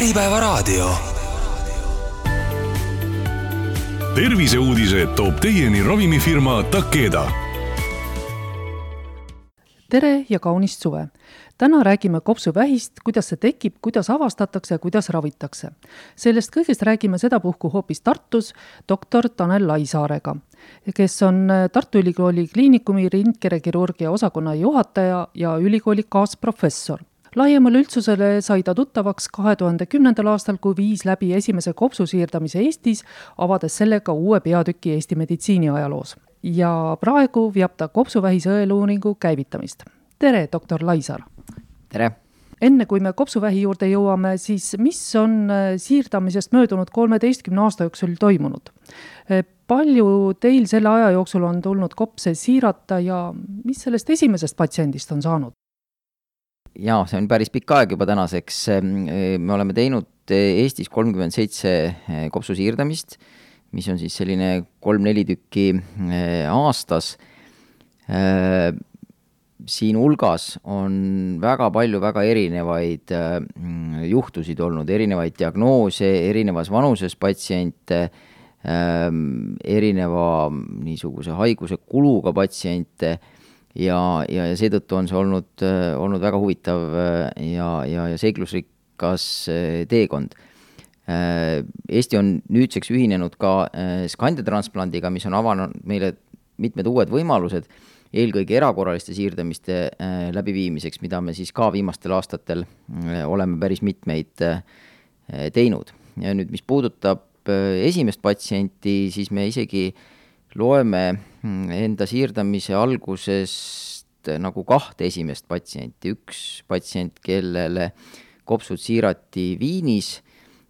Äripäevaraadio. terviseuudised toob teieni ravimifirma Takeda. tere ja kaunist suve! täna räägime kopsuvähist, kuidas see tekib, kuidas avastatakse ja kuidas ravitakse. sellest kõigest räägime sedapuhku hoopis Tartus doktor Tanel Laisaarega, kes on Tartu Ülikooli Kliinikumi rindkerekirurgia osakonna juhataja ja ülikooli kaasprofessor laiemale üldsusele sai ta tuttavaks kahe tuhande kümnendal aastal, kui viis läbi esimese kopsu siirdamise Eestis, avades sellega uue peatüki Eesti meditsiiniajaloos. ja praegu veab ta kopsuvähi sõeluuringu käivitamist. tere, doktor Laisaar! tere! enne kui me kopsuvähi juurde jõuame, siis mis on siirdamisest möödunud kolmeteistkümne aasta jooksul toimunud? palju teil selle aja jooksul on tulnud kopse siirata ja mis sellest esimesest patsiendist on saanud? Jaa, see on päris pikk aeg juba tänaseks. me oleme teinud Eestis kolmkümmend seitse kopsu siirdamist, mis on siis selline kolm-neli tükki aastas. siin hulgas on väga palju väga erinevaid juhtusid olnud, erinevaid diagnoose, erinevas vanuses patsiente, erineva niisuguse haiguse kuluga patsiente ja, ja, ja seetõttu on see olnud, olnud väga huvitav ja, ja, ja seiklusrikas teekond. Eesti on nüüdseks ühinenud ka skandetransplandiga, mis on avanud meile mitmed uued võimalused, eelkõige erakorraliste siirdamiste läbiviimiseks, mida me siis ka viimastel aastatel oleme päris mitmeid teinud. ja nüüd, mis puudutab esimest patsienti, siis me isegi äh, loeme enda siirdamise algusest nagu kahte esimest patsienti, üks patsient, kellele kopsud siirati Viinis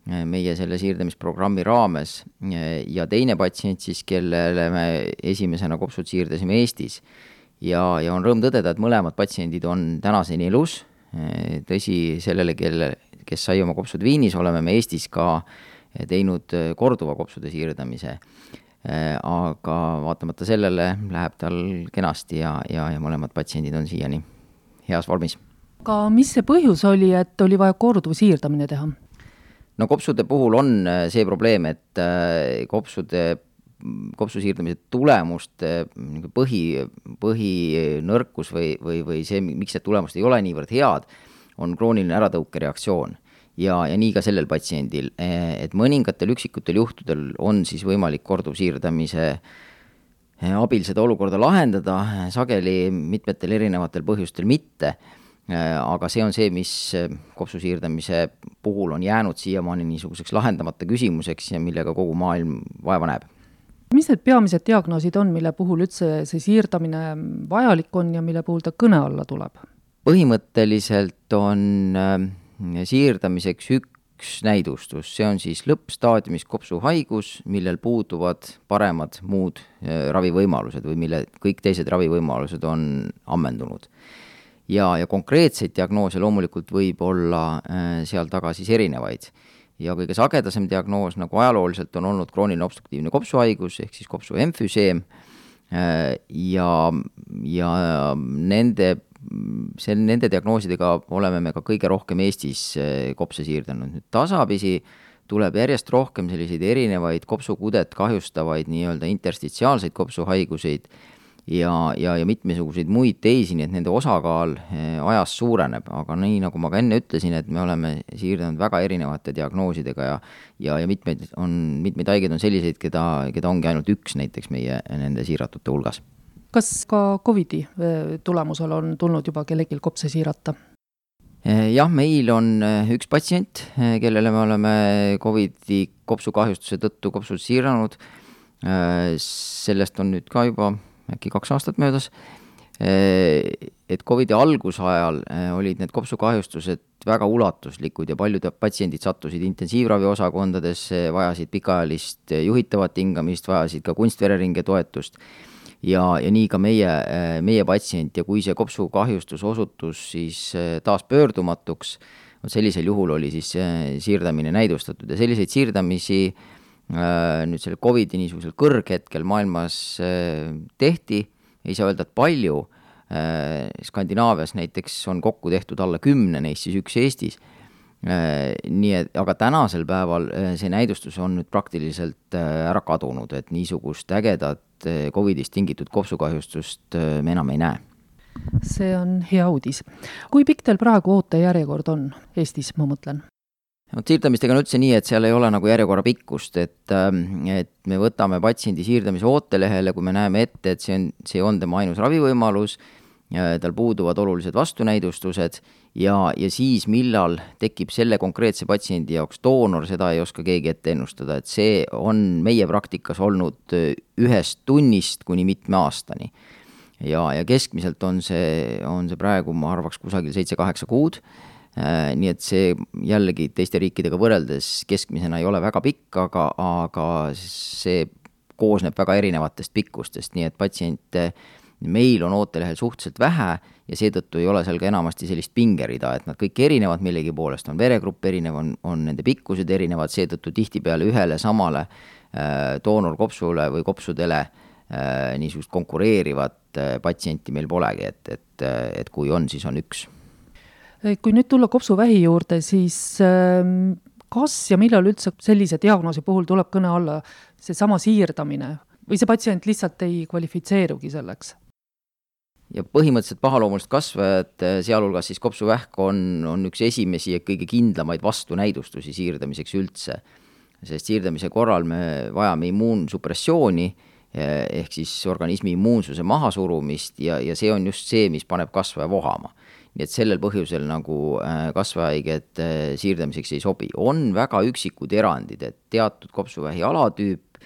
eh, meie selle siirdamisprogrammi raames eh, ja teine patsient siis, kellele me esimesena kopsud siirdasime Eestis. ja, ja on rõõm tõdeda, et mõlemad patsiendid on tänaseni elus, eh, tõsi, sellele, kelle, kes sai oma kopsud Viinis, oleme me Eestis ka teinud korduva kopsude siirdamise aga vaatamata sellele läheb tal kenasti ja, ja, ja mõlemad patsiendid on siiani heas vormis. aga mis see põhjus oli, et oli vaja korduv siirdamine teha? no kopsude puhul on äh, see probleem, et äh, kopsude, kopsu siirdamise tulemuste põhi, põhinõrkus või, või, või see, miks need tulemused ei ole niivõrd head, on krooniline äratõukereaktsioon ja, ja nii ka sellel patsiendil, et mõningatel üksikutel juhtudel on siis võimalik korduvsiirdamise eh, abil seda olukorda lahendada, sageli mitmetel erinevatel põhjustel mitte, eh, aga see on see, mis kopsu siirdamise puhul on jäänud siiamaani niisuguseks lahendamata küsimuseks ja millega kogu maailm vaeva näeb. Mis need peamised diagnoosid on, mille puhul üldse see siirdamine vajalik on ja mille puhul ta kõne alla tuleb? põhimõtteliselt on siirdamiseks üks näidustus, see on siis lõppstaadiumis kopsuhaigus, millel puuduvad paremad muud äh, ravivõimalused või mille kõik teised ravivõimalused on ammendunud. ja, ja konkreetseid diagnoose loomulikult võib olla äh, seal taga siis erinevaid ja kõige sagedasem diagnoos nagu ajalooliselt on olnud krooniline obstruktiivne kopsuhaigus ehk siis kopsuemfüseem äh, ja, ja nende see, nende diagnoosidega oleme me ka kõige rohkem Eestis eh, kopse siirdanud, nüüd tasapisi tuleb järjest rohkem selliseid erinevaid kopsukudet kahjustavaid nii-öelda interstitsiaalseid kopsuhaiguseid ja, ja, ja mitmesuguseid muid teisi, nii et nende osakaal eh, ajas suureneb, aga nii, nagu ma ka enne ütlesin, et me oleme siirdanud väga erinevate diagnoosidega ja ja, ja mitmeid on, mitmeid haigeid on selliseid, keda, keda ongi ainult üks näiteks meie nende siiratute hulgas kas ka Covidi äh, tulemusel on tulnud juba kellelgi kopse siirata? Äh, jah, meil on äh, üks patsient, kellele me oleme Covidi kopsukahjustuse tõttu kopsud siiranud. sellest on nüüd ka juba äkki kaks aastat möödas. et Covidi algusajal olid need kopsukahjustused väga ulatuslikud ja paljud patsiendid sattusid intensiivraviosakondadesse, vajasid pikaajalist juhitavat hingamist, vajasid ka kunstvereringe toetust ja, ja nii ka meie, meie patsient. Ja kui see kopsukahjustus osutus siis eh, taas pöördumatuks, vot sellisel juhul oli siis eh, siirdamine näidustatud. Ja selliseid siirdamisi nüüd selle Covidi niisugusel kõrghetkel maailmas tehti, ei saa öelda, et palju, Skandinaavias näiteks on kokku tehtud alla kümne, neist siis üks Eestis. Nii et, aga tänasel päeval see näidustus on nüüd praktiliselt ära kadunud, et niisugust ägedat Covidist tingitud kopsukahjustust me enam ei näe see on hea uudis. kui pikk teil praegu ootejärjekord on Eestis, ma mõtlen? vot siirdamistega on üldse nii, et seal ei ole nagu järjekorra pikkust, et, ähm, et me võtame patsiendi siirdamise ootelehele, kui me näeme ette, et see on, see on tema ainus ravivõimalus, tal puuduvad olulised vastunäidustused ja, ja siis, millal tekib selle konkreetse patsiendi jaoks doonor, seda ei oska keegi ette ennustada, et see on meie praktikas olnud ühest tunnist kuni mitme aastani. Ja, ja keskmiselt on see, on see praegu, ma arvaks, kusagil seitse-kaheksa kuud. Äh, nii et see jällegi teiste riikidega võrreldes keskmisena ei ole väga pikk, aga, aga see koosneb väga erinevatest pikkustest, nii et patsiente meil on ootelehel suhteliselt vähe ja seetõttu ei ole seal ka enamasti sellist pingerida, et nad kõik erinevad millegi poolest, on veregrupp erinev, on, on nende pikkused erinevad, seetõttu tihtipeale ühele samale äh, doonorkopsule või kopsudele äh, niisugust konkureerivat äh, patsienti meil polegi, et, et, et kui on, siis on üks. kui nüüd tulla kopsuvähi juurde, siis ähm, kas ja millal üldse sellise diagnoosi puhul tuleb kõne alla seesama siirdamine või see patsient lihtsalt ei kvalifitseerugi selleks? Ja põhimõtteliselt pahaloomulised kasvajad, sealhulgas siis kopsuvähk, on, on üks esimesi ja kõige kindlamaid vastunäidustusi siirdamiseks üldse. sest siirdamise korral me vajame immuunsupressiooni ehk siis organismi immuunsuse mahasurumist ja, ja see on just see, mis paneb kasvaja vohama. nii et sellel põhjusel nagu äh, kasvajahaiged siirdamiseks ei sobi. on väga üksikud erandid, et teatud kopsuvähi alatüüp,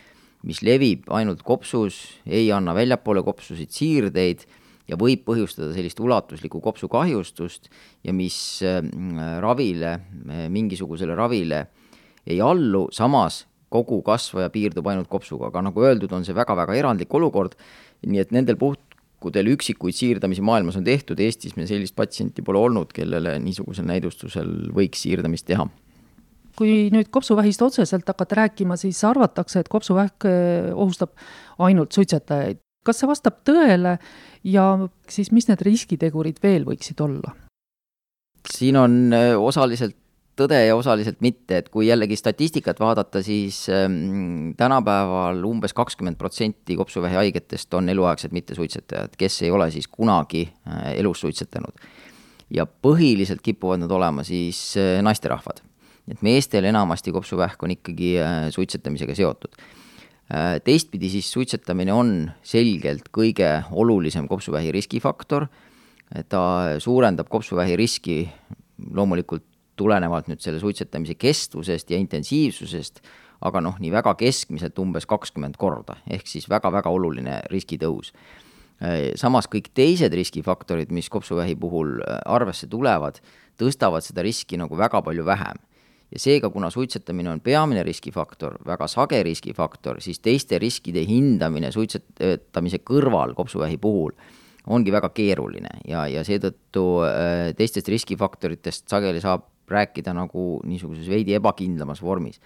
mis levib ainult kopsus, ei anna väljapoole kopsusid siirdeid ja võib põhjustada sellist ulatuslikku kopsukahjustust ja mis äh, ravile, mingisugusele ravile ei allu, samas kogu kasvaja piirdub ainult kopsuga, aga nagu öeldud, on see väga-väga erandlik olukord, nii et nendel puhkudel üksikuid siirdamisi maailmas on tehtud, Eestis me sellist patsienti pole olnud, kellele niisugusel näidustusel võiks siirdamist teha. Kui nüüd kopsuvähist otseselt hakata rääkima, siis arvatakse, et kopsuvähk eh, ohustab ainult suitsetajaid. Kas see vastab tõele ja siis mis need riskitegurid veel võiksid olla? siin on eh, osaliselt tõde ja osaliselt mitte, et kui jällegi statistikat vaadata, siis ähm, tänapäeval umbes kakskümmend protsenti kopsuvähi haigetest on eluaegsed mittesuitsetajad, kes ei ole siis kunagi äh, elus suitsetanud. ja põhiliselt kipuvad nad olema siis äh, naisterahvad. et meestel enamasti kopsuvähk on ikkagi äh, suitsetamisega seotud äh,. Teistpidi siis suitsetamine on selgelt kõige olulisem kopsuvähi riskifaktor, ta suurendab kopsuvähi riski loomulikult tulenevalt nüüd selle suitsetamise kestvusest ja intensiivsusest, aga noh, nii väga keskmiselt umbes kakskümmend korda, ehk siis väga-väga oluline riskitõus. samas kõik teised riskifaktorid, mis kopsuvähi puhul äh, arvesse tulevad, tõstavad seda riski nagu väga palju vähem. Ja seega, kuna suitsetamine on peamine riskifaktor, väga sage riskifaktor, siis teiste riskide hindamine suitsetamise kõrval kopsuvähi puhul ongi väga keeruline ja, ja seetõttu äh, teistest riskifaktoritest sageli saab rääkida nagu niisuguses veidi ebakindlamas vormis.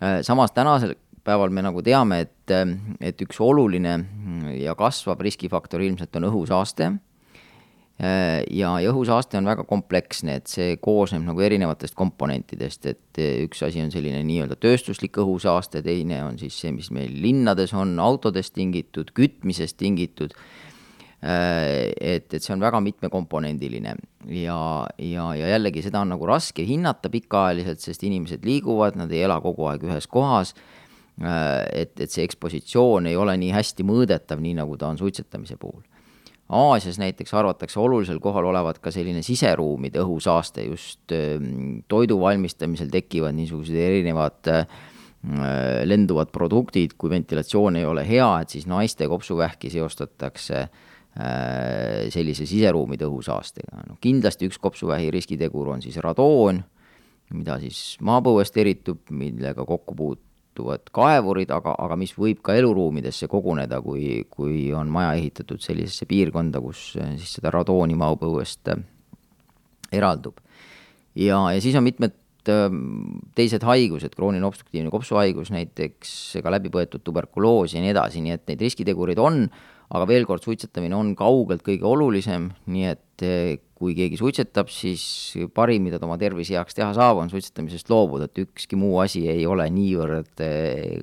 Äh, samas tänasel päeval me nagu teame, et, äh, et üks oluline ja kasvav riskifaktor ilmselt on õhusaaste ja, ja õhusaaste on väga kompleksne, et see koosneb nagu erinevatest komponentidest, et üks asi on selline nii-öelda tööstuslik õhusaaste, teine on siis see, mis meil linnades on, autodest tingitud, kütmisest tingitud Äh, et, et see on väga mitmekomponendiline ja, ja, ja jällegi seda on nagu raske hinnata pikaajaliselt, sest inimesed liiguvad, nad ei ela kogu aeg ühes kohas. Äh, et, et see ekspositsioon ei ole nii hästi mõõdetav, nii nagu ta on suitsetamise puhul. Aasias näiteks arvatakse olulisel kohal olevat ka selline siseruumide õhusaaste, just ähm, toidu valmistamisel tekivad niisugused erinevad äh, lenduvad produktid, kui ventilatsioon ei ole hea, et siis naiste kopsuvähki seostatakse äh, sellise siseruumide õhusaastega. noh, kindlasti üks kopsuvähi riskitegur on siis radoon, mida siis maapõuest eritub, millega kokku puutuvad kaevurid, aga, aga mis võib ka eluruumidesse koguneda, kui, kui on maja ehitatud sellisesse piirkonda, kus äh, siis seda radooni maapõuest äh, eraldub. ja, ja siis on mitmed teised haigused, krooniline obstruktiivne kopsuhaigus näiteks, ka läbipõetud tuberkuloos ja nii edasi, nii et neid riskitegureid on aga veel kord, suitsetamine on kaugelt kõige olulisem, nii et kui keegi suitsetab, siis parim, mida ta oma tervise heaks teha saab, on suitsetamisest loobuda, et ükski muu asi ei ole niivõrd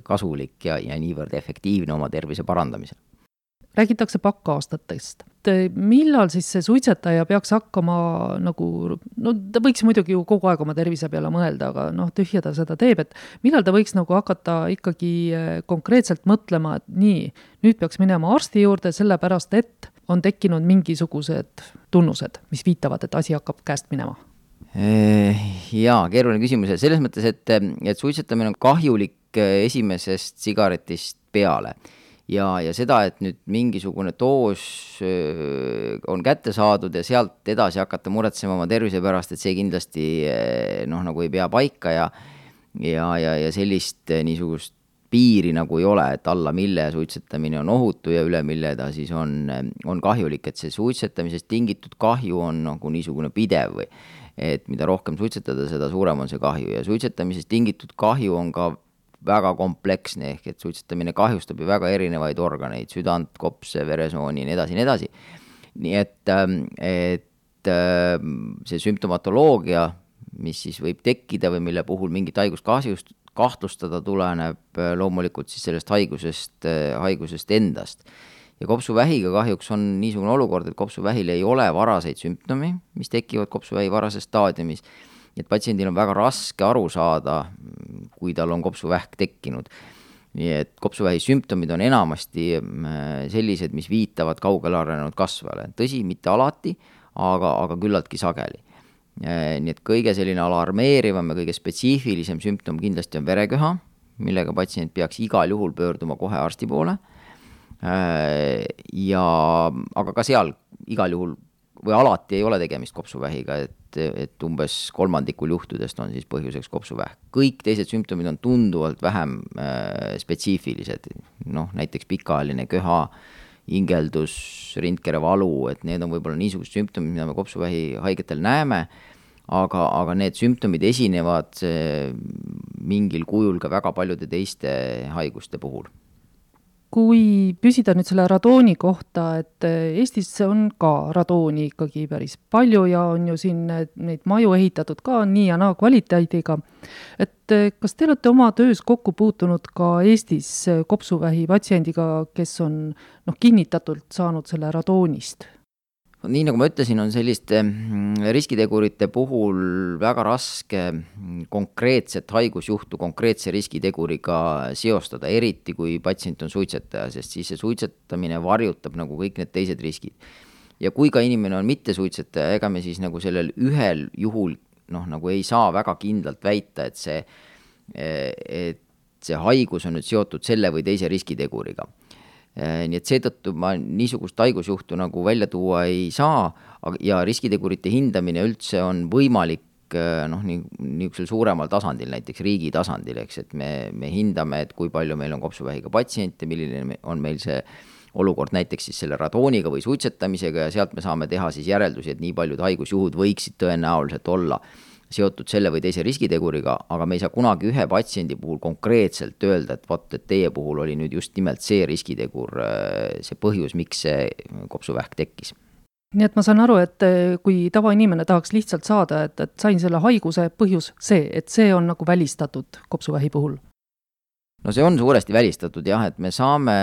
kasulik ja, ja niivõrd efektiivne oma tervise parandamisel räägitakse pakkaastatest. millal siis see suitsetaja peaks hakkama nagu, no ta võiks muidugi ju kogu aeg oma tervise peale mõelda, aga noh, tühja ta seda teeb, et millal ta võiks nagu hakata ikkagi eh, konkreetselt mõtlema, et nii, nüüd peaks minema arsti juurde, sellepärast et on tekkinud mingisugused tunnused, mis viitavad, et asi hakkab käest minema eh, jaa, keeruline küsimus ja selles mõttes, et, et suitsetamine on kahjulik eh, esimesest sigaretist peale ja, ja seda, et nüüd mingisugune doos on kätte saadud ja sealt edasi hakata muretsema oma tervise pärast, et see kindlasti noh, nagu ei pea paika ja ja, ja, ja sellist niisugust piiri nagu ei ole, et alla mille suitsetamine on ohutu ja üle mille ta siis on, on kahjulik, et see suitsetamisest tingitud kahju on nagu niisugune pidev või et mida rohkem suitsetada, seda suurem on see kahju. Ja suitsetamisest tingitud kahju on ka väga kompleksne, ehk et suitsetamine kahjustab ju väga erinevaid organeid, südant, kopse, veresooni ja nii edasi nii edasi. nii et, ähm, et ähm, see sümptomatoloogia, mis siis võib tekkida või mille puhul mingit haigust kahjust, kahtlustada, tuleneb äh, loomulikult siis sellest haigusest, äh, haigusest endast. ja kopsuvähiga kahjuks on niisugune olukord, et kopsuvähil ei ole varaseid sümptomi, mis tekivad kopsuvähi varases staadiumis et patsiendil on väga raske aru saada, kui tal on kopsuvähk tekkinud. nii et kopsuvähi sümptomid on enamasti äh, sellised, mis viitavad kaugele arenenud kasvajale, tõsi, mitte alati, aga, aga küllaltki sageli. Äh, nii et kõige selline alarmeerivam ja kõige spetsiifilisem sümptom kindlasti on vereköha, millega patsient peaks igal juhul pöörduma kohe arsti poole. Äh, ja, aga ka seal igal juhul või alati ei ole tegemist kopsuvähiga, et et, umbes kolmandikul juhtudest on siis põhjuseks kopsuvähk. kõik teised sümptomid on tunduvalt vähem äh, spetsiifilised, noh näiteks pikaajaline köha, hingeldus, rindkere valu, et need on võib-olla niisugused sümptomid, mida me kopsuvähi haigetel näeme, aga, aga need sümptomid esinevad äh, mingil kujul ka väga paljude teiste haiguste puhul kui püsida nüüd selle radooni kohta, et eh, Eestis on ka radooni ikkagi päris palju ja on ju siin neid maju ehitatud ka nii ja naa kvaliteediga. et eh, kas te olete oma töös kokku puutunud ka Eestis kopsuvähi patsiendiga, kes on noh, kinnitatult saanud selle radoonist? Nii nagu ma ütlesin, on selliste mm, riskitegurite puhul väga raske mm, konkreetset haigusjuhtu konkreetse riskiteguriga seostada, eriti kui patsient on suitsetaja, sest siis see suitsetamine varjutab nagu kõik need teised riskid. ja kui ka inimene on mittesuitsetaja, ega me siis nagu sellel ühel juhul noh, nagu ei saa väga kindlalt väita, et see, et see haigus on nüüd seotud selle või teise riskiteguriga nii et seetõttu ma niisugust haigusjuhtu nagu välja tuua ei saa ja riskitegurite hindamine üldse on võimalik äh, noh, nii, niisugusel suuremal tasandil, näiteks riigi tasandil, eks, et me, me hindame, et kui palju meil on kopsuvähiga patsiente, milline on meil see olukord näiteks siis selle radooniga või suitsetamisega ja sealt me saame teha siis järeldusi, et nii paljud haigusjuhud võiksid tõenäoliselt olla seotud selle või teise riskiteguriga, aga me ei saa kunagi ühe patsiendi puhul konkreetselt öelda, et vot, et teie puhul oli nüüd just nimelt see riskitegur äh, see põhjus, miks see kopsuvähk tekkis. Nii et ma saan aru, et äh, kui tavainimene tahaks lihtsalt saada, et, et sain selle haiguse põhjus see, et see on nagu välistatud kopsuvähi puhul no see on suuresti välistatud jah, et me saame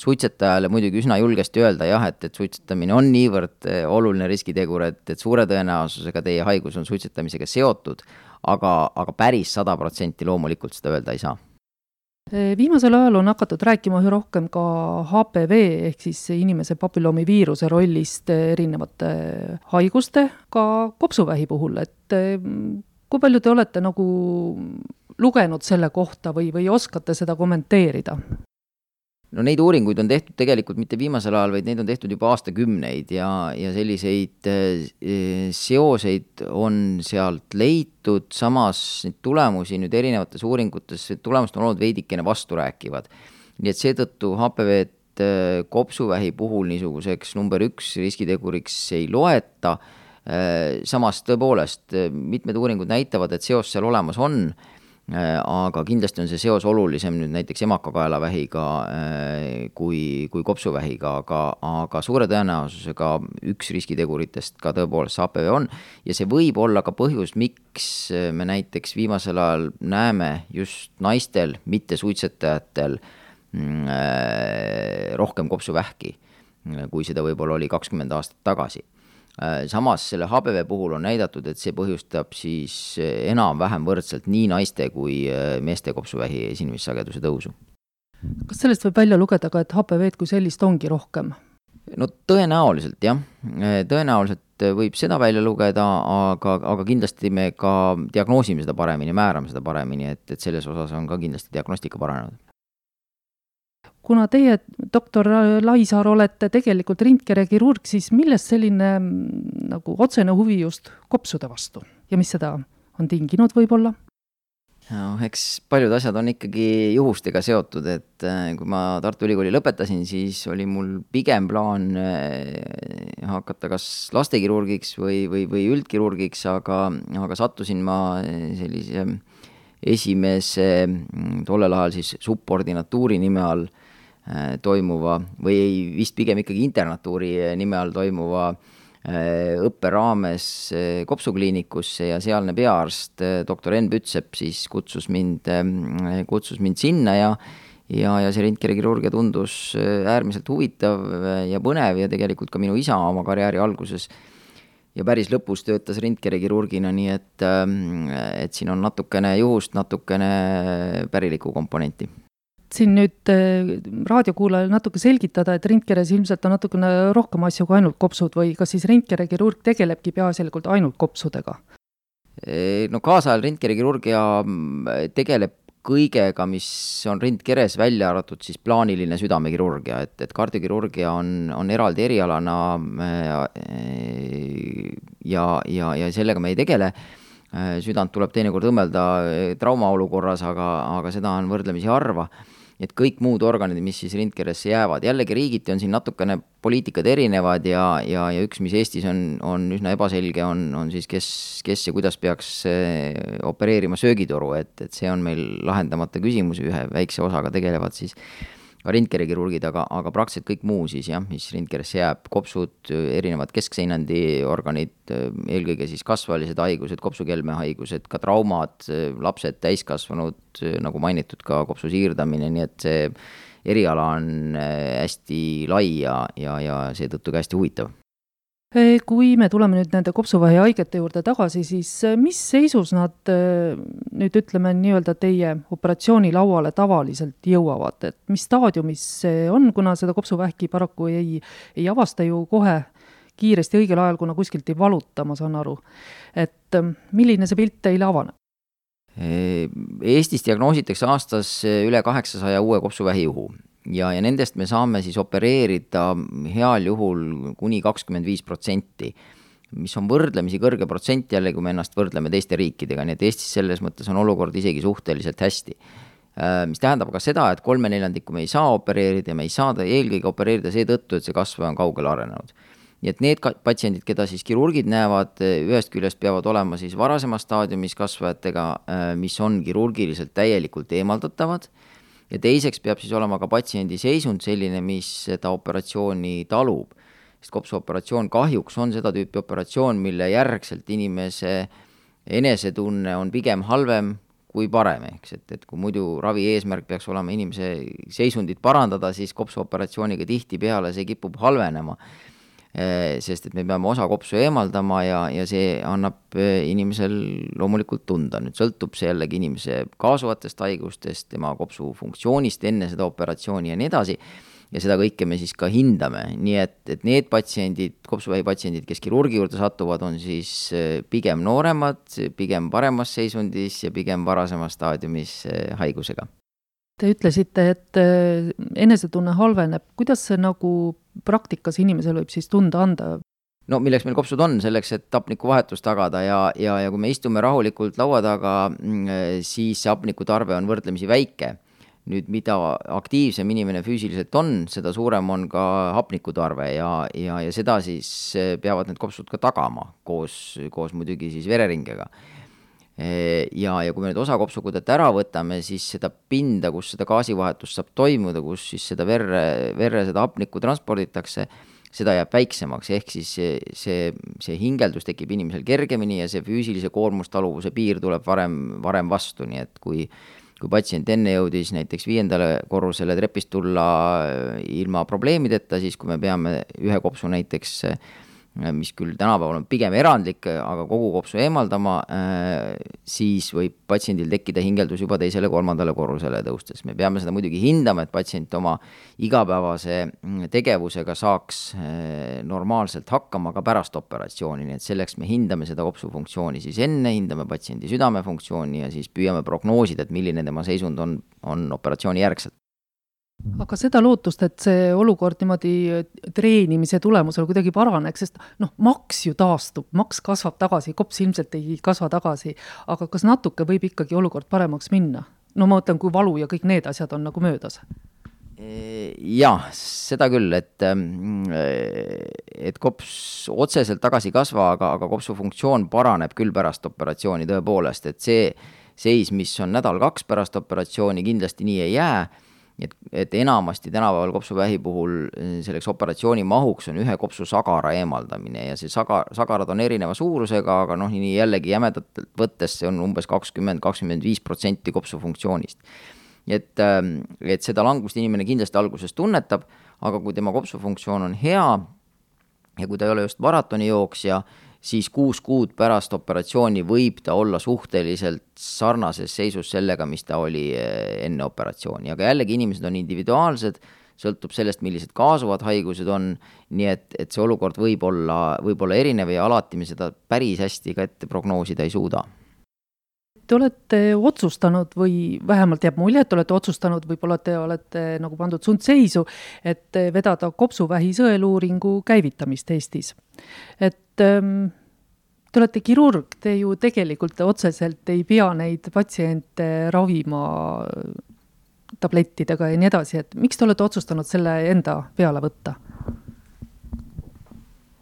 suitsetajale muidugi üsna julgesti öelda jah, et, et suitsetamine on niivõrd eh, oluline riskitegur, et, et suure tõenäosusega teie haigus on suitsetamisega seotud, aga, aga päris sada protsenti loomulikult seda öelda ei saa. Eh, viimasel ajal on hakatud rääkima üha rohkem ka HPV ehk siis inimese papilloomiviiruse rollist erinevate haiguste, ka kopsuvähi puhul, et eh, kui palju te olete nagu lugenud selle kohta või, või oskate seda kommenteerida? no neid uuringuid on tehtud tegelikult mitte viimasel ajal, vaid neid on tehtud juba aastakümneid ja, ja selliseid eh, seoseid on sealt leitud, samas neid tulemusi nüüd erinevates uuringutes, tulemused on olnud veidikene vasturääkivad. nii et seetõttu HPV-d eh, kopsuvähi puhul niisuguseks number üks riskiteguriks ei loeta, eh, samas tõepoolest mitmed uuringud näitavad, et seos seal olemas on aga kindlasti on see seos olulisem nüüd näiteks emakakaelavähiga äh, kui, kui kopsuvähiga, aga, aga suure tõenäosusega üks riskiteguritest ka tõepoolest see HPV on. ja see võib olla ka põhjus, miks me näiteks viimasel ajal näeme just naistel, mittesuitsetajatel mm, äh, rohkem kopsuvähki, kui seda võib-olla oli kakskümmend aastat tagasi Äh, samas selle HPV puhul on näidatud, et see põhjustab siis äh, enam-vähem võrdselt nii naiste kui äh, meeste kopsuvähi esinemissageduse tõusu. kas sellest võib välja lugeda ka, et HPV-d kui sellist ongi rohkem? no tõenäoliselt jah, tõenäoliselt võib seda välja lugeda, aga, aga kindlasti me ka diagnoosime seda paremini, määrame seda paremini, et, et selles osas on ka kindlasti diagnostika paranenud kuna teie, doktor Laisaar, olete tegelikult rindkerekirurg, siis millest selline mm, nagu otsene huvi just kopsude vastu ja mis seda on tinginud võib-olla? noh, eks paljud asjad on ikkagi juhustega seotud, et äh, kui ma Tartu Ülikooli lõpetasin, siis oli mul pigem plaan äh, hakata kas lastekirurgiks või, või, või üldkirurgiks, aga, aga sattusin ma sellise esimese mm, tollel ajal siis subordinatuuri nime all Äh, toimuva või ei, vist pigem ikkagi internatuuri äh, nime all toimuva äh, õppe raames kopsukliinikusse ja sealne peaarst, doktor Enn Pütsepp siis kutsus mind, kutsus mind sinna ja ja, ja see rindkerekirurgia tundus äärmiselt huvitav ja põnev ja tegelikult ka minu isa oma karjääri alguses ja päris lõpus töötas rindkerekirurgina, nii et, et siin on natukene juhust, natukene pärilikku komponenti siin nüüd äh, raadiokuulajale natuke selgitada, et rindkeres ilmselt on natukene rohkem asju kui ainult kopsud või kas siis rindkerekirurg tegelebki peaasjalikult ainult kopsudega? no kaasajal rindkerekirurgia mm, tegeleb kõigega, mis on rindkeres, välja arvatud siis plaaniline südamekirurgia, et, et kardiokirurgia on, on eraldi erialana äh, ja, ja, ja sellega me ei tegele äh, südant tuleb teinekord õmmelda traumaolukorras, aga, aga seda on võrdlemisi harva et kõik muud organid, mis siis rindkeresse jäävad, jällegi riigiti on siin natukene poliitikad erinevad ja, ja, ja üks, mis Eestis on, on üsna ebaselge, on, on siis kes, kes ja kuidas peaks eh, opereerima söögitoru, et, et see on meil lahendamata küsimus, ühe väikse osaga tegelevad siis rindkerekirurgid, aga, aga praktiliselt kõik muu siis jah, mis rindkeresse jääb, kopsud, erinevad keskseinandi organid, eelkõige siis kasvalised haigused, kopsukelme haigused, ka traumad, lapsed, täiskasvanud, nagu mainitud, ka kopsu siirdamine, nii et see eriala on hästi lai ja, ja, ja seetõttu ka hästi huvitav kui me tuleme nüüd nende kopsuvähi haigete juurde tagasi, siis äh, mis seisus nad äh, nüüd ütleme nii-öelda teie operatsioonilauale tavaliselt jõuavad, et mis staadiumis see on, kuna seda kopsuvähki paraku ei, ei avasta ju kohe kiiresti õigel ajal, kuna kuskilt ei valuta, ma saan aru. et äh, milline see pilt teile avaneb? Eestis diagnoositakse aastas üle kaheksasaja uue kopsuvähijuhu ja, ja nendest me saame siis opereerida heal juhul kuni kakskümmend viis protsenti, mis on võrdlemisi kõrge protsent jälle, kui me ennast võrdleme teiste riikidega, nii et Eestis selles mõttes on olukord isegi suhteliselt hästi. Äh, mis tähendab aga seda, et kolme neljandikku me ei saa opereerida ja me ei saa ta eelkõige opereerida seetõttu, et see kasvaja on kaugele arenenud nii et need patsiendid, keda siis kirurgid näevad, ühest küljest peavad olema siis varasemas staadiumis kasvajatega, äh, mis on kirurgiliselt täielikult eemaldatavad ja teiseks peab siis olema ka patsiendi seisund selline, mis seda operatsiooni talub. sest kopsuoperatsioon kahjuks on seda tüüpi operatsioon, mille järgselt inimese enesetunne on pigem halvem kui parem, eks, et, et kui muidu ravi eesmärk peaks olema inimese seisundit parandada, siis kopsuoperatsiooniga tihtipeale see kipub halvenema sest et me peame osa kopsu eemaldama ja, ja see annab eh, inimesel loomulikult tunda, nüüd sõltub see jällegi inimese kaasuvatest haigustest, tema kopsu funktsioonist enne seda operatsiooni ja nii edasi, ja seda kõike me siis ka hindame, nii et, et need patsiendid, kopsuvähi patsiendid, kes kirurgi juurde satuvad, on siis eh, pigem nooremad, pigem paremas seisundis ja pigem varasemas staadiumis haigusega Te ütlesite, et äh, enesetunne halveneb, kuidas see nagu praktikas inimesel võib siis tunda anda? no milleks meil kopsud on, selleks, et hapnikuvahetust tagada ja, ja, ja kui me istume rahulikult laua taga, mm, siis see hapnikutarve on võrdlemisi väike. nüüd, mida aktiivsem inimene füüsiliselt on, seda suurem on ka hapnikutarve ja, ja, ja seda siis äh, peavad need kopsud ka tagama koos, koos muidugi siis vereringega ja, ja kui me nüüd osa kopsukudet ära võtame, siis seda pinda, kus seda gaasivahetust saab toimuda, kus siis seda verre, verre seda hapnikku transporditakse, seda jääb väiksemaks, ehk siis see, see, see hingeldus tekib inimesel kergemini ja see füüsilise koormustaluvuse piir tuleb varem, varem vastu, nii et kui kui patsient enne jõudis näiteks viiendale korrusele trepist tulla ilma probleemideta, siis kui me peame ühe kopsu näiteks äh, Äh, mis küll tänapäeval on pigem erandlik, aga kogu kopsu eemaldama, äh, siis võib patsiendil tekkida hingeldus juba teisele-kolmandale korrusele tõustes. me peame seda muidugi hindama, et patsient oma igapäevase mm, tegevusega saaks äh, normaalselt hakkama ka pärast operatsiooni, nii et selleks me hindame seda kopsu funktsiooni siis enne, hindame patsiendi südamefunktsiooni ja siis püüame prognoosida, et milline tema seisund on, on operatsiooni järgselt aga seda lootust, et see olukord niimoodi treenimise tulemusel kuidagi paraneks, sest noh, maks ju taastub, maks kasvab tagasi, kops ilmselt ei kasva tagasi, aga kas natuke võib ikkagi olukord paremaks minna? no ma mõtlen, kui valu ja kõik need asjad on nagu möödas. Jah, seda küll, et, ähm, et kops otseselt tagasi ei kasva, aga, aga kopsu funktsioon paraneb küll pärast operatsiooni tõepoolest, et see seis, mis on nädal-kaks pärast operatsiooni, kindlasti nii ei jää nii et, et enamasti tänapäeval kopsuvähi puhul eh, selleks operatsiooni mahuks on ühe kopsu sagara eemaldamine ja see saga, sagarad on erineva suurusega, aga noh, nii jällegi jämedalt võttes see on umbes kakskümmend, kakskümmend viis protsenti kopsu funktsioonist. et, ähm, et seda langust inimene kindlasti alguses tunnetab, aga kui tema kopsu funktsioon on hea ja kui ta ei ole just maratonijooksja, siis kuus kuud pärast operatsiooni võib ta olla suhteliselt sarnases seisus sellega, mis ta oli eh, enne operatsiooni, aga jällegi inimesed on individuaalsed, sõltub sellest, millised kaasuvad haigused on, nii et, et see olukord võib olla, võib olla erinev ja alati me seda päris hästi ka ette prognoosida ei suuda te olete otsustanud või vähemalt jääb mulje, et olete otsustanud, võib-olla te olete nagu pandud sundseisu, et vedada kopsuvähi sõeluuringu käivitamist Eestis. et te olete kirurg, te ju tegelikult otseselt ei pea neid patsiente ravima tablettidega ja nii edasi, et miks te olete otsustanud selle enda peale võtta?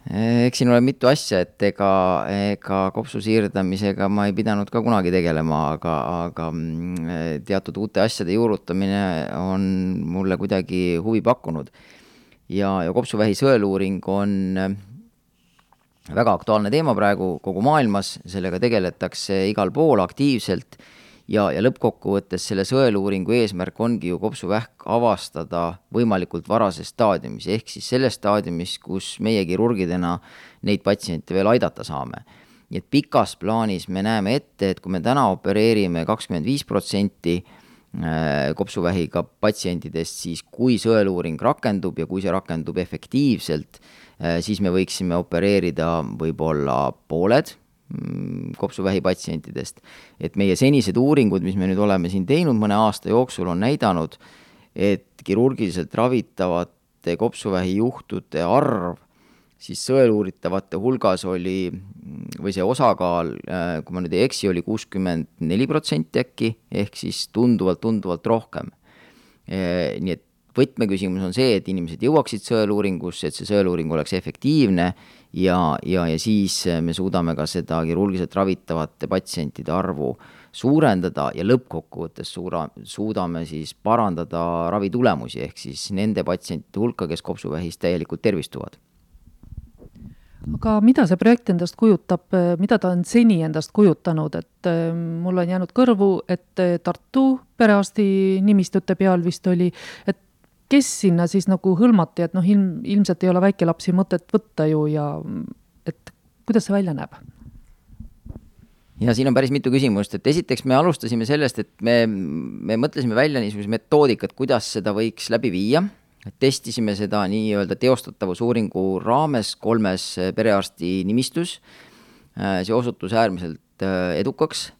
eks siin ole mitu asja, et ega, ega kopsu siirdamisega ma ei pidanud ka kunagi tegelema, aga, aga mm, teatud uute asjade juurutamine on mulle kuidagi huvi pakkunud. ja, ja kopsuvähi sõeluuring on väga aktuaalne teema praegu kogu maailmas, sellega tegeletakse igal pool aktiivselt ja, ja lõppkokkuvõttes selle sõeluuringu eesmärk ongi ju kopsuvähk avastada võimalikult varases staadiumis, ehk siis selles staadiumis, kus meie kirurgidena neid patsiente veel aidata saame. nii et pikas plaanis me näeme ette, et kui me täna opereerime kakskümmend viis protsenti äh, kopsuvähiga patsientidest, siis kui sõeluuring rakendub ja kui see rakendub efektiivselt, siis me võiksime opereerida võib-olla pooled Mm, kopsuvähi patsientidest. et meie senised uuringud, mis me nüüd oleme siin teinud mõne aasta jooksul, on näidanud, et kirurgiliselt ravitavate kopsuvähi juhtude arv siis sõeluuritavate hulgas oli, või see osakaal, äh, kui ma nüüd ei eksi, oli kuuskümmend neli protsenti äkki, ehk siis tunduvalt, tunduvalt rohkem. Äh, nii et võtmeküsimus on see, et inimesed jõuaksid sõeluuringusse, et see sõeluuring oleks efektiivne ja, ja, ja siis me suudame ka seda kirurgiliselt ravitavate patsientide arvu suurendada ja lõppkokkuvõttes suura, suudame siis parandada ravitulemusi, ehk siis nende patsientide hulka, kes kopsuvähist täielikult tervistuvad. Aga mida see projekt endast kujutab, mida ta on seni endast kujutanud, et äh, mul on jäänud kõrvu, et Tartu perearsti nimistute peal vist oli, et kes sinna siis nagu hõlmati, et noh, ilm, ilmselt ei ole väikelapsi mõtet võtta ju ja et kuidas see välja näeb? ja siin on päris mitu küsimust, et esiteks me alustasime sellest, et me, me mõtlesime välja niisuguse metoodikat, kuidas seda võiks läbi viia. testisime seda nii-öelda teostatavusuuringu raames kolmes perearsti nimistus. see osutus äärmiselt äh, edukaks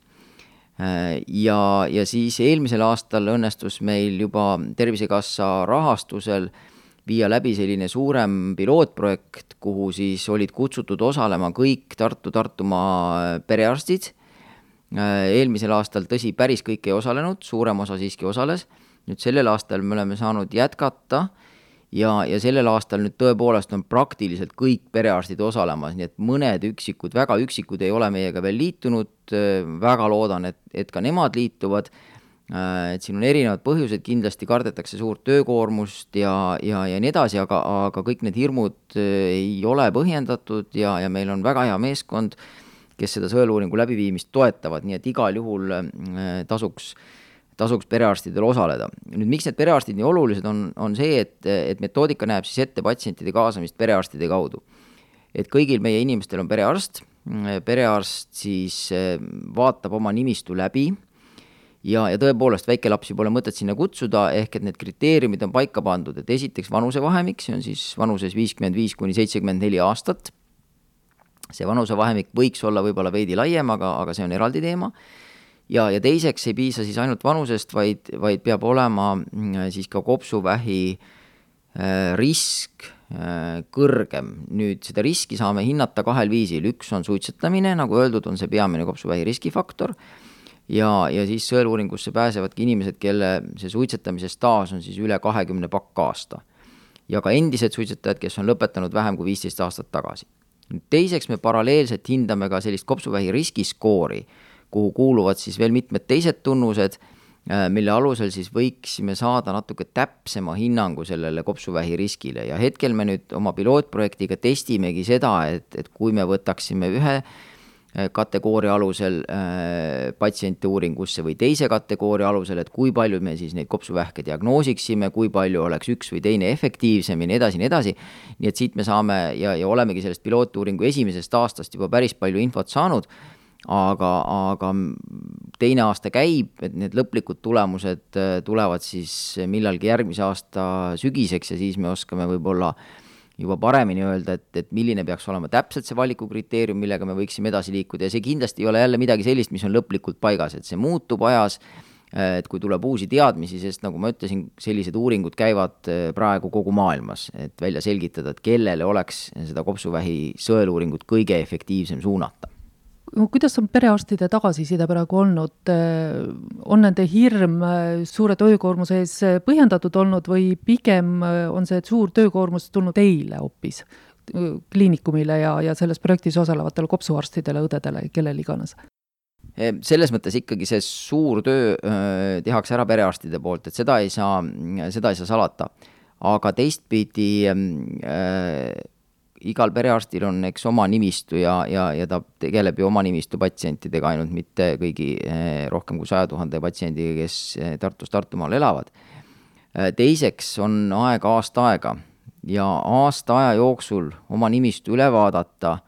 ja, ja siis eelmisel aastal õnnestus meil juba Tervisekassa rahastusel viia läbi selline suurem pilootprojekt, kuhu siis olid kutsutud osalema kõik Tartu-Tartumaa perearstid. Äh, eelmisel aastal, tõsi, päris kõik ei osalenud, suurem osa siiski osales. nüüd sellel aastal me oleme saanud jätkata ja, ja sellel aastal nüüd tõepoolest on praktiliselt kõik perearstid osalemas, nii et mõned üksikud, väga üksikud ei ole meiega veel liitunud, väga loodan, et, et ka nemad liituvad. Äh, et siin on erinevad põhjused, kindlasti kardetakse suurt töökoormust ja, ja, ja nii edasi, aga, aga kõik need hirmud äh, ei ole põhjendatud ja, ja meil on väga hea meeskond, kes seda sõeluuringu läbiviimist toetavad, nii et igal juhul äh, tasuks, perearstidel osaleda. nüüd, miks need perearstid nii olulised on, on see, et, et metoodika näeb siis ette patsientide kaasamist perearstide kaudu. et kõigil meie inimestel on perearst, perearst siis vaatab oma nimistu läbi ja, ja tõepoolest, väikelapsi pole mõtet sinna kutsuda, ehk et need kriteeriumid on paika pandud, et esiteks vanusevahemik, see on siis vanuses viiskümmend viis kuni seitsekümmend neli aastat, see vanusevahemik võiks olla võib-olla veidi laiem, aga, aga see on eraldi teema, ja, ja teiseks ei piisa siis ainult vanusest, vaid, vaid peab olema mm, siis ka kopsuvähi äh, risk äh, kõrgem. nüüd seda riski saame hinnata kahel viisil, üks on suitsetamine, nagu öeldud, on see peamine kopsuvähi riskifaktor ja, ja siis sõeluuringusse pääsevadki inimesed, kelle see suitsetamise staaž on siis üle kahekümne pakkaasta. ja ka endised suitsetajad, kes on lõpetanud vähem kui viisteist aastat tagasi. teiseks me paralleelselt hindame ka sellist kopsuvähi riskiskoori, kuhu kuuluvad siis veel mitmed teised tunnused, äh, mille alusel siis võiksime saada natuke täpsema hinnangu sellele kopsuvähi riskile ja hetkel me nüüd oma pilootprojektiga testimegi seda, et, et kui me võtaksime ühe Äh, kategooria alusel äh, patsiente uuringusse või teise kategooria alusel, et kui palju me siis neid kopsuvähke diagnoosiksime, kui palju oleks üks või teine efektiivsem ja nii edasi, nii edasi. nii et siit me saame ja, ja olemegi sellest pilootuuringu esimesest aastast juba päris palju infot saanud, aga, aga teine aasta käib, et need lõplikud tulemused äh, tulevad siis millalgi järgmise aasta sügiseks ja siis me oskame võib-olla äh, juba paremini öelda, et, et milline peaks olema täpselt see valikukriteerium, millega me võiksime edasi liikuda. Ja see kindlasti ei ole jälle midagi sellist, mis on lõplikult paigas, et see muutub ajas, et kui tuleb uusi teadmisi, sest nagu ma ütlesin, sellised uuringud käivad eh, praegu kogu maailmas, et välja selgitada, et kellele oleks seda kopsuvähi sõeluuringut kõige efektiivsem suunata kuidas on perearstide tagasiside praegu olnud, on nende hirm suure töökoormuse ees põhjendatud olnud või pigem on see suur töökoormus tulnud teile hoopis, kliinikumile ja, ja selles projektis osalevatele kopsuarstidele, õdedele, kellele iganes? selles mõttes ikkagi see suur töö tehakse ära perearstide poolt, et seda ei saa, seda ei saa salata. aga teistpidi igal perearstil on eks oma nimistu ja, ja, ja ta tegeleb ju oma nimistu patsientidega ainult, mitte kõigi eh, rohkem kui saja tuhande patsiendiga, kes eh, Tartus Tartumaal elavad. Eh, teiseks on aega aasta aega ja aasta aja jooksul oma nimistu üle vaadata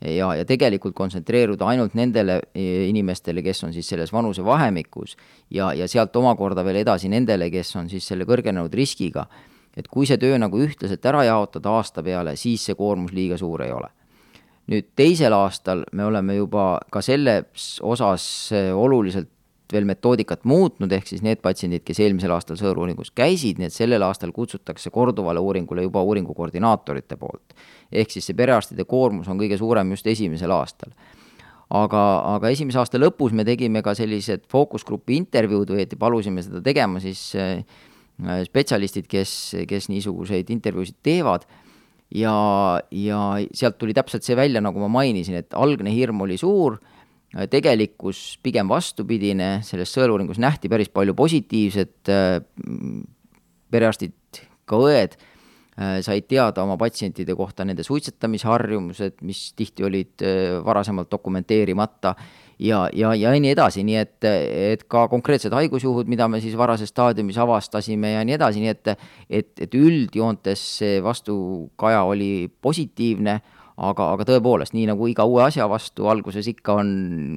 ja, ja tegelikult kontsentreeruda ainult nendele inimestele, kes on siis selles vanusevahemikus ja, ja sealt omakorda veel edasi nendele, kes on siis selle kõrgenenud riskiga et kui see töö nagu ühtlaselt ära jaotada aasta peale, siis see koormus liiga suur ei ole. nüüd teisel aastal me oleme juba ka selles osas eh, oluliselt veel metoodikat muutnud, ehk siis need patsiendid, kes eelmisel aastal sõõruuringus käisid, need sellel aastal kutsutakse korduvale uuringule juba uuringu koordinaatorite poolt. ehk siis see perearstide koormus on kõige suurem just esimesel aastal aga, aga esimese aasta lõpus me tegime ka sellised fookusgrupi intervjuud või palusime seda tegema siis äh, Äh, spetsialistid, kes, kes niisuguseid intervjuusid teevad. Ja, ja sealt tuli täpselt see välja, nagu ma mainisin, et algne hirm oli suur, äh, tegelikkus pigem vastupidine, selles sõeluuringus nähti päris palju positiivset, äh, perearstid, ka õed, said teada oma patsientide kohta nende suitsetamisharjumused, mis tihti olid varasemalt dokumenteerimata ja, ja, ja nii edasi, nii et, et ka konkreetsed haigusjuhud, mida me siis varases staadiumis avastasime ja nii edasi, nii et, et, et üldjoontes see vastukaja oli positiivne, aga, aga tõepoolest, nii nagu iga uue asja vastu alguses ikka on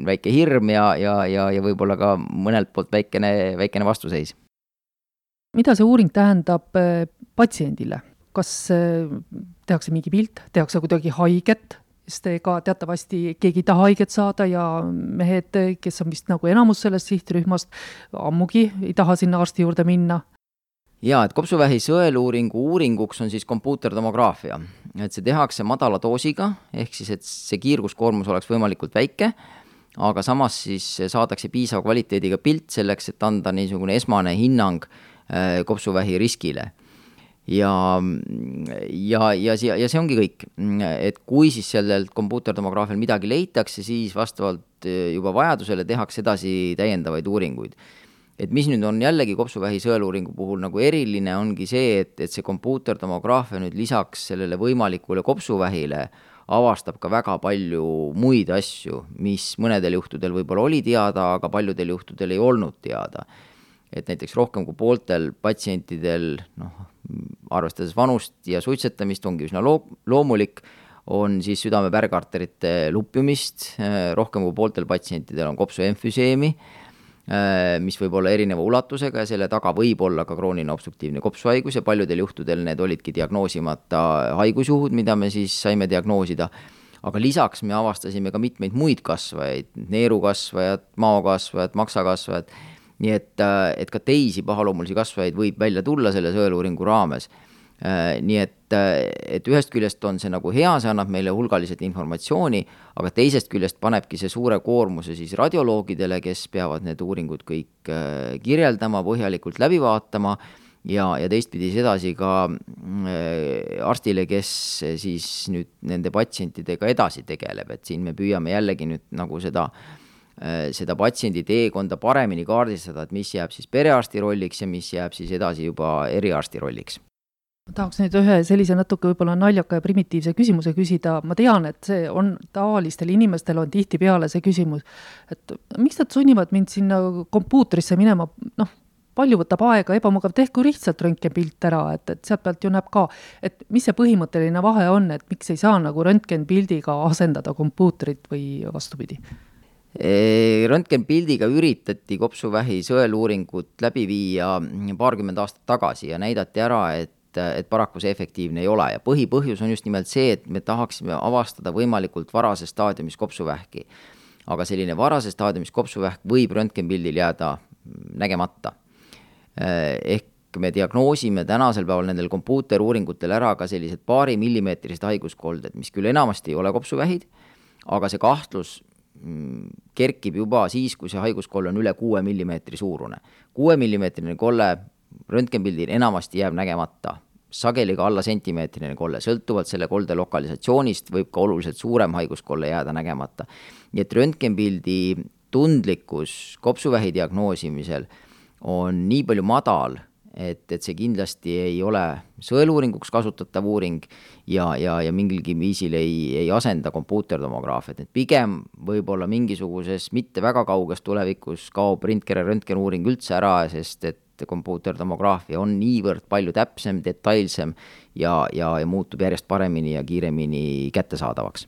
väike hirm ja, ja, ja, ja võib-olla ka mõnelt poolt väikene, väikene vastuseis. mida see uuring tähendab eh, patsiendile? kas eh, tehakse mingi pilt, tehakse kuidagi haiget, sest ega teatavasti keegi ei taha haiget saada ja mehed, kes on vist nagu enamus sellest sihtrühmast, ammugi ei taha sinna arsti juurde minna. jaa, et kopsuvähi sõeluuringu uuringuks on siis kompuutertomograafia, et see tehakse madala doosiga, ehk siis, et see kiirguskoormus oleks võimalikult väike, aga samas siis saadakse piisava kvaliteediga pilt selleks, et anda niisugune esmane hinnang äh, kopsuvähi riskile ja, ja, ja, ja, ja see ongi kõik, et kui siis sellelt kompuuterdemograafial midagi leitakse, siis vastavalt eh, juba vajadusele tehakse edasi täiendavaid uuringuid. et mis nüüd on jällegi kopsuvähi sõeluuringu puhul nagu eriline, ongi see, et, et see kompuuterdemograafia nüüd lisaks sellele võimalikule kopsuvähile avastab ka väga palju muid asju, mis mõnedel juhtudel võib-olla oli teada, aga paljudel juhtudel ei olnud teada et näiteks rohkem kui pooltel patsientidel noh, arvestades vanust ja suitsetamist ongi üsna loo-, loomulik, on siis südame pärgarterite lupjumist, rohkem kui pooltel patsientidel on kopsuemfüseemi, mis võib olla erineva ulatusega ja selle taga võib olla ka krooniline obstruktiivne kopsuhaigus ja paljudel juhtudel need olidki diagnoosimata haigusjuhud, mida me siis saime diagnoosida. Aga lisaks me avastasime ka mitmeid muid kasvajaid, neerukasvajad, maokasvajad, maksakasvajad nii et, äh, et ka teisi pahaloomulisi kasvajaid võib välja tulla selle sõeluuringu raames. Äh, nii et, äh, et ühest küljest on see nagu hea, see annab meile hulgaliselt informatsiooni, aga teisest küljest panebki see suure koormuse siis radioloogidele, kes peavad need uuringud kõik kirjeldama, põhjalikult läbi vaatama ja, ja teistpidi sedasi ka arstile, kes siis nüüd nende patsientidega edasi tegeleb, et siin me püüame jällegi nüüd nagu seda äh, seda patsiendi teekonda paremini kaardistada, et mis jääb siis perearsti rolliks ja mis jääb siis edasi juba eriarsti rolliks. Ma tahaks nüüd ühe sellise natuke võib-olla naljaka ja primitiivse küsimuse küsida, ma tean, et see on, tavalistel inimestel on tihtipeale see küsimus, et miks nad sunnivad mind sinna kompuutrisse minema, noh, palju võtab aega, ebamugav, tehku lihtsalt röntgenpilt ära, et, et sealt pealt ju näeb ka, et mis see põhimõtteline vahe on, et miks ei saa nagu röntgenpildiga asendada kompuutrit või vastupidi röntgenpildiga üritati kopsuvähi sõeluuringut läbi viia paarkümmend aastat tagasi ja näidati ära, et et paraku see efektiivne ei ole ja põhipõhjus on just nimelt see, et me tahaksime avastada võimalikult varases staadiumis kopsuvähki. aga selline varases staadiumis kopsuvähk võib röntgenpildil jääda nägemata. ehk me diagnoosime tänasel päeval nendel kompuuteruuringutel ära ka sellised paari millimeetrised haiguskolded, mis küll enamasti ei ole kopsuvähid, aga see kahtlus kerkib juba siis, kui see haiguskolle on üle kuue millimeetri suurune. kuuemillimeetrine kolle röntgenpildil enamasti jääb nägemata, sageli ka alla sentimeetrine kolle, sõltuvalt selle kolde lokalisatsioonist võib ka oluliselt suurem haiguskolle jääda nägemata. nii et röntgenpildi tundlikkus kopsuvähi diagnoosimisel on nii palju madal et, et see kindlasti ei ole sõeluuringuks kasutatav uuring ja, ja, ja mingilgi viisil ei, ei asenda kompuuterdemograafiat, et pigem võib-olla mingisuguses mitte väga kauges tulevikus kaob röntgen, röntgenuuring üldse ära, sest et kompuuterdemograafia on niivõrd palju täpsem, detailsem ja, ja, ja muutub järjest paremini ja kiiremini kättesaadavaks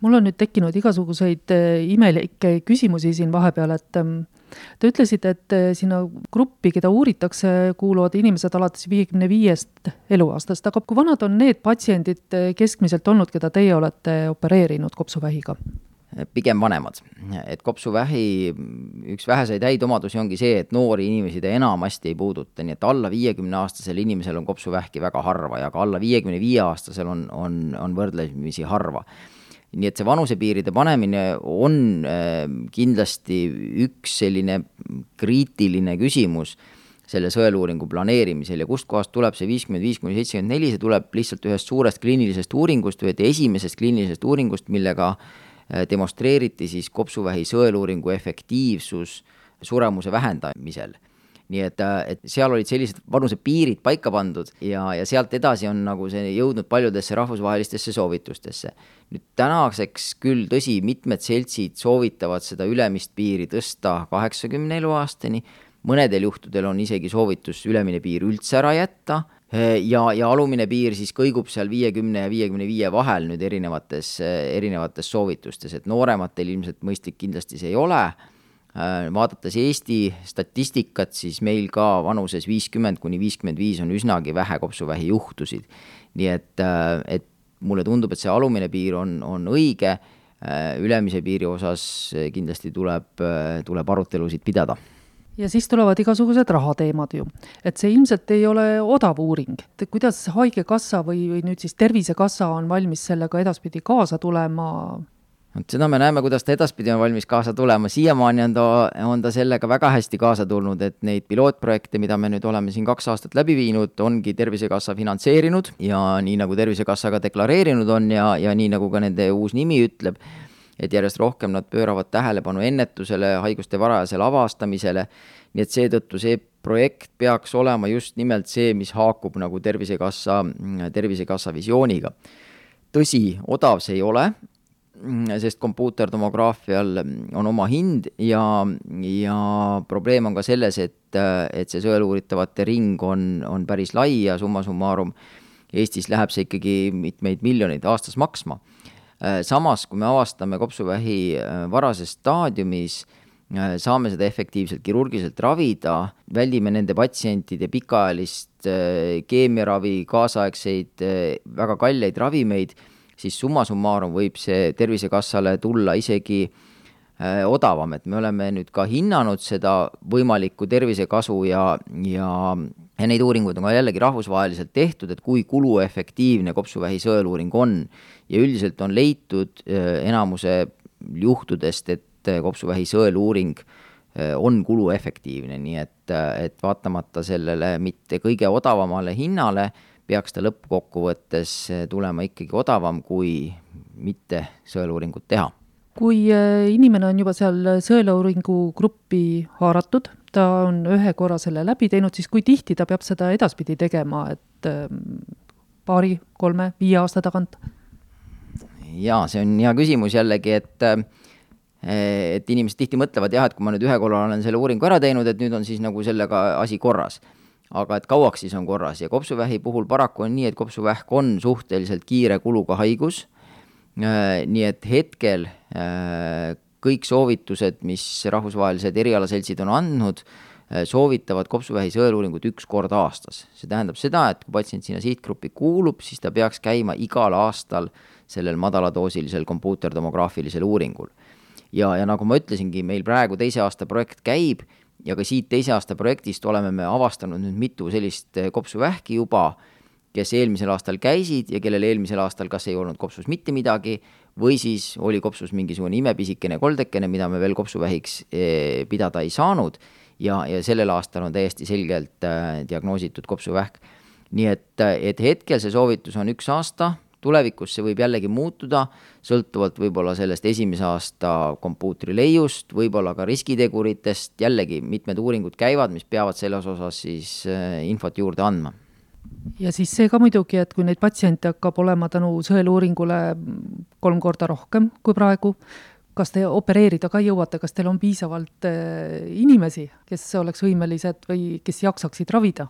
mul on nüüd tekkinud igasuguseid äh, imelikke küsimusi siin vahepeal, et ähm, Te ütlesite, et äh, sinna gruppi, keda uuritakse, kuuluvad inimesed alates viiekümne viiest eluaastast, aga kui vanad on need patsiendid äh, keskmiselt olnud, keda teie olete opereerinud kopsuvähiga? pigem vanemad, et kopsuvähi üks väheseid häid omadusi ongi see, et noori inimesi ta enamasti ei puuduta, nii et alla viiekümne aastasel inimesel on kopsuvähki väga harva ja ka alla viiekümne viie aastasel on, on, on võrdlemisi harva nii et see vanusepiiride panemine on äh, kindlasti üks selline kriitiline küsimus selle sõeluuringu planeerimisel ja kustkohast tuleb see viiskümmend viis kuni seitsekümmend neli, see tuleb lihtsalt ühest suurest kliinilisest uuringust, ühest esimesest kliinilisest uuringust, millega äh, demonstreeriti siis kopsuvähi sõeluuringu efektiivsus suremuse vähendamisel nii et, äh, et seal olid sellised vanusepiirid paika pandud ja, ja sealt edasi on nagu see jõudnud paljudesse rahvusvahelistesse soovitustesse. nüüd tänaseks küll, tõsi, mitmed seltsid soovitavad seda ülemist piiri tõsta kaheksakümne eluaastani, mõnedel juhtudel on isegi soovitus ülemine piir üldse ära jätta. Ja, ja alumine piir siis kõigub seal viiekümne ja viiekümne viie vahel nüüd erinevates, erinevates soovitustes, et noorematel ilmselt mõistlik kindlasti see ei ole. Äh, vaadates Eesti statistikat, siis meil ka vanuses viiskümmend kuni viiskümmend viis on üsnagi vähe kopsuvähi juhtusid. nii et, äh, et mulle tundub, et see alumine piir on, on õige, äh, ülemise piiri osas kindlasti tuleb, tuleb arutelusid pidada ja siis tulevad igasugused rahateemad ju. et see ilmselt ei ole odav uuring, et kuidas Haigekassa või, või nüüd siis Tervisekassa on valmis sellega edaspidi kaasa tulema, vot seda me näeme, kuidas ta edaspidi on valmis kaasa tulema, siiamaani on ta, on ta sellega väga hästi kaasa tulnud, et neid pilootprojekte, mida me nüüd oleme siin kaks aastat läbi viinud, ongi Tervisekassa finantseerinud ja nii, nagu Tervisekassa ka deklareerinud on ja, ja nii, nagu ka nende uus nimi ütleb, et järjest rohkem nad pööravad tähelepanu ennetusele, haiguste varajasele avastamisele, nii et seetõttu see projekt peaks olema just nimelt see, mis haakub nagu Tervisekassa, Tervisekassa visiooniga. tõsi, odav see ei ole, sest kompuuterdemograafial on oma hind ja, ja probleem on ka selles, et, et see sõeluuritavate ring on, on päris lai ja summa summarum Eestis läheb see ikkagi mitmeid miljoneid aastas maksma. samas, kui me avastame kopsuvähi varases staadiumis, saame seda efektiivselt kirurgiliselt ravida, väldime nende patsientide pikaajalist keemiaravi, kaasaegseid väga kalleid ravimeid siis summa summarum võib see Tervisekassale tulla isegi äh, odavam, et me oleme nüüd ka hinnanud seda võimalikku tervisekasu ja, ja ja neid uuringuid on ka jällegi rahvusvaheliselt tehtud, et kui kuluefektiivne kopsuvähi sõeluuring on. Ja üldiselt on leitud äh, enamuse juhtudest, et äh, kopsuvähi sõeluuring on kuluefektiivne, nii et, et vaatamata sellele mitte kõige odavamale hinnale peaks ta lõppkokkuvõttes eh, tulema ikkagi odavam, kui mitte sõeluuringut teha. kui eh, inimene on juba seal sõeluuringu gruppi haaratud, ta on ühe korra selle läbi teinud, siis kui tihti ta peab seda edaspidi tegema, et eh, paari, kolme, viie aasta tagant? jaa, see on hea küsimus jällegi, et et inimesed tihti mõtlevad jah, et kui ma nüüd ühe korra olen selle uuringu ära teinud, et nüüd on siis nagu sellega asi korras aga et kauaks siis on korras ja kopsuvähi puhul paraku on nii, et kopsuvähk on suhteliselt kiire kuluga haigus, äh, nii et hetkel äh, kõik soovitused, mis rahvusvahelised erialaseltsid on andnud, äh, soovitavad kopsuvähi sõeluuringut üks kord aastas. see tähendab seda, et kui patsient sinna sihtgruppi kuulub, siis ta peaks käima igal aastal sellel madaladoosilisel kompuuterdemograafilisel uuringul. ja, ja nagu ma ütlesingi, meil praegu teise aasta projekt käib ja ka siit teise aasta projektist oleme me avastanud nüüd mitu sellist eh, kopsuvähki juba, kes eelmisel aastal käisid ja kellel eelmisel aastal kas ei olnud kopsus mitte midagi või siis oli kopsus mingisugune imepisikene koldekene, mida me veel kopsuvähiks eh, pidada ei saanud ja, ja sellel aastal on täiesti selgelt äh, diagnoositud kopsuvähk. nii et, et hetkel see soovitus on üks aasta tulevikus see võib jällegi muutuda, sõltuvalt võib-olla sellest esimese aasta kompuutri leiust, võib-olla ka riskiteguritest, jällegi mitmed uuringud käivad, mis peavad selles osas siis äh, infot juurde andma ja siis see ka muidugi, et kui neid patsiente hakkab olema tänu sõeluuringule kolm korda rohkem kui praegu, kas te opereerida ka jõuate, kas teil on piisavalt äh, inimesi, kes oleks võimelised või kes jaksaksid ravida?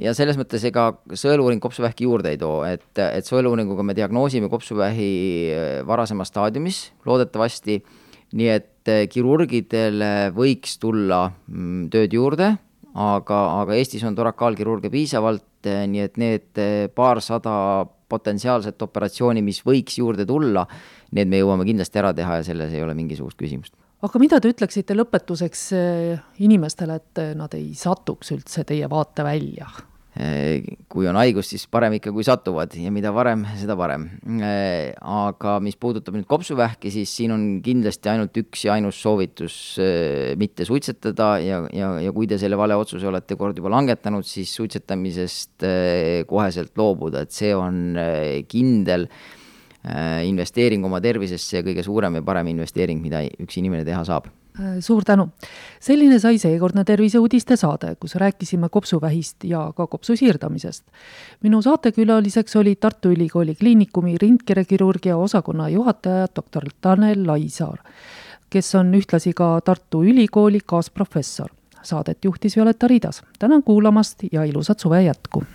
Ja selles mõttes ega sõeluuring kopsuvähki juurde ei too, et, et sõeluuringuga me diagnoosime kopsuvähi äh, varasemas staadiumis loodetavasti, nii et äh, kirurgidele võiks tulla mm, tööd juurde, aga, aga Eestis on torakaalkirurge piisavalt, äh, nii et need paarsada potentsiaalset operatsiooni, mis võiks juurde tulla, need me jõuame kindlasti ära teha ja selles ei ole mingisugust küsimust aga mida te ütleksite lõpetuseks eh, inimestele, et eh, nad ei satuks üldse teie vaatevälja? Eh, kui on haigus, siis parem ikka, kui satuvad ja mida varem, seda parem. aga mis puudutab nüüd kopsuvähki, siis siin on kindlasti ainult üks ja ainus soovitus mitte suitsetada ja, ja, ja kui te selle vale otsuse olete kord juba langetanud, siis suitsetamisest koheselt loobuda, et see on kindel investeering oma tervisesse kõige suurem ja parem investeering, mida üks inimene teha saab äh, suur tänu! selline sai seekordne Terviseuudiste saade, kus rääkisime kopsuvähist ja ka kopsu siirdamisest. minu saatekülaliseks oli Tartu Ülikooli Kliinikumi rindkerekirurgia osakonna juhataja doktor Tanel Laisaar, kes on ühtlasi ka Tartu Ülikooli kaasprofessor. Saadet juhtis Violeta Riidas. tänan kuulamast ja ilusat suve jätku!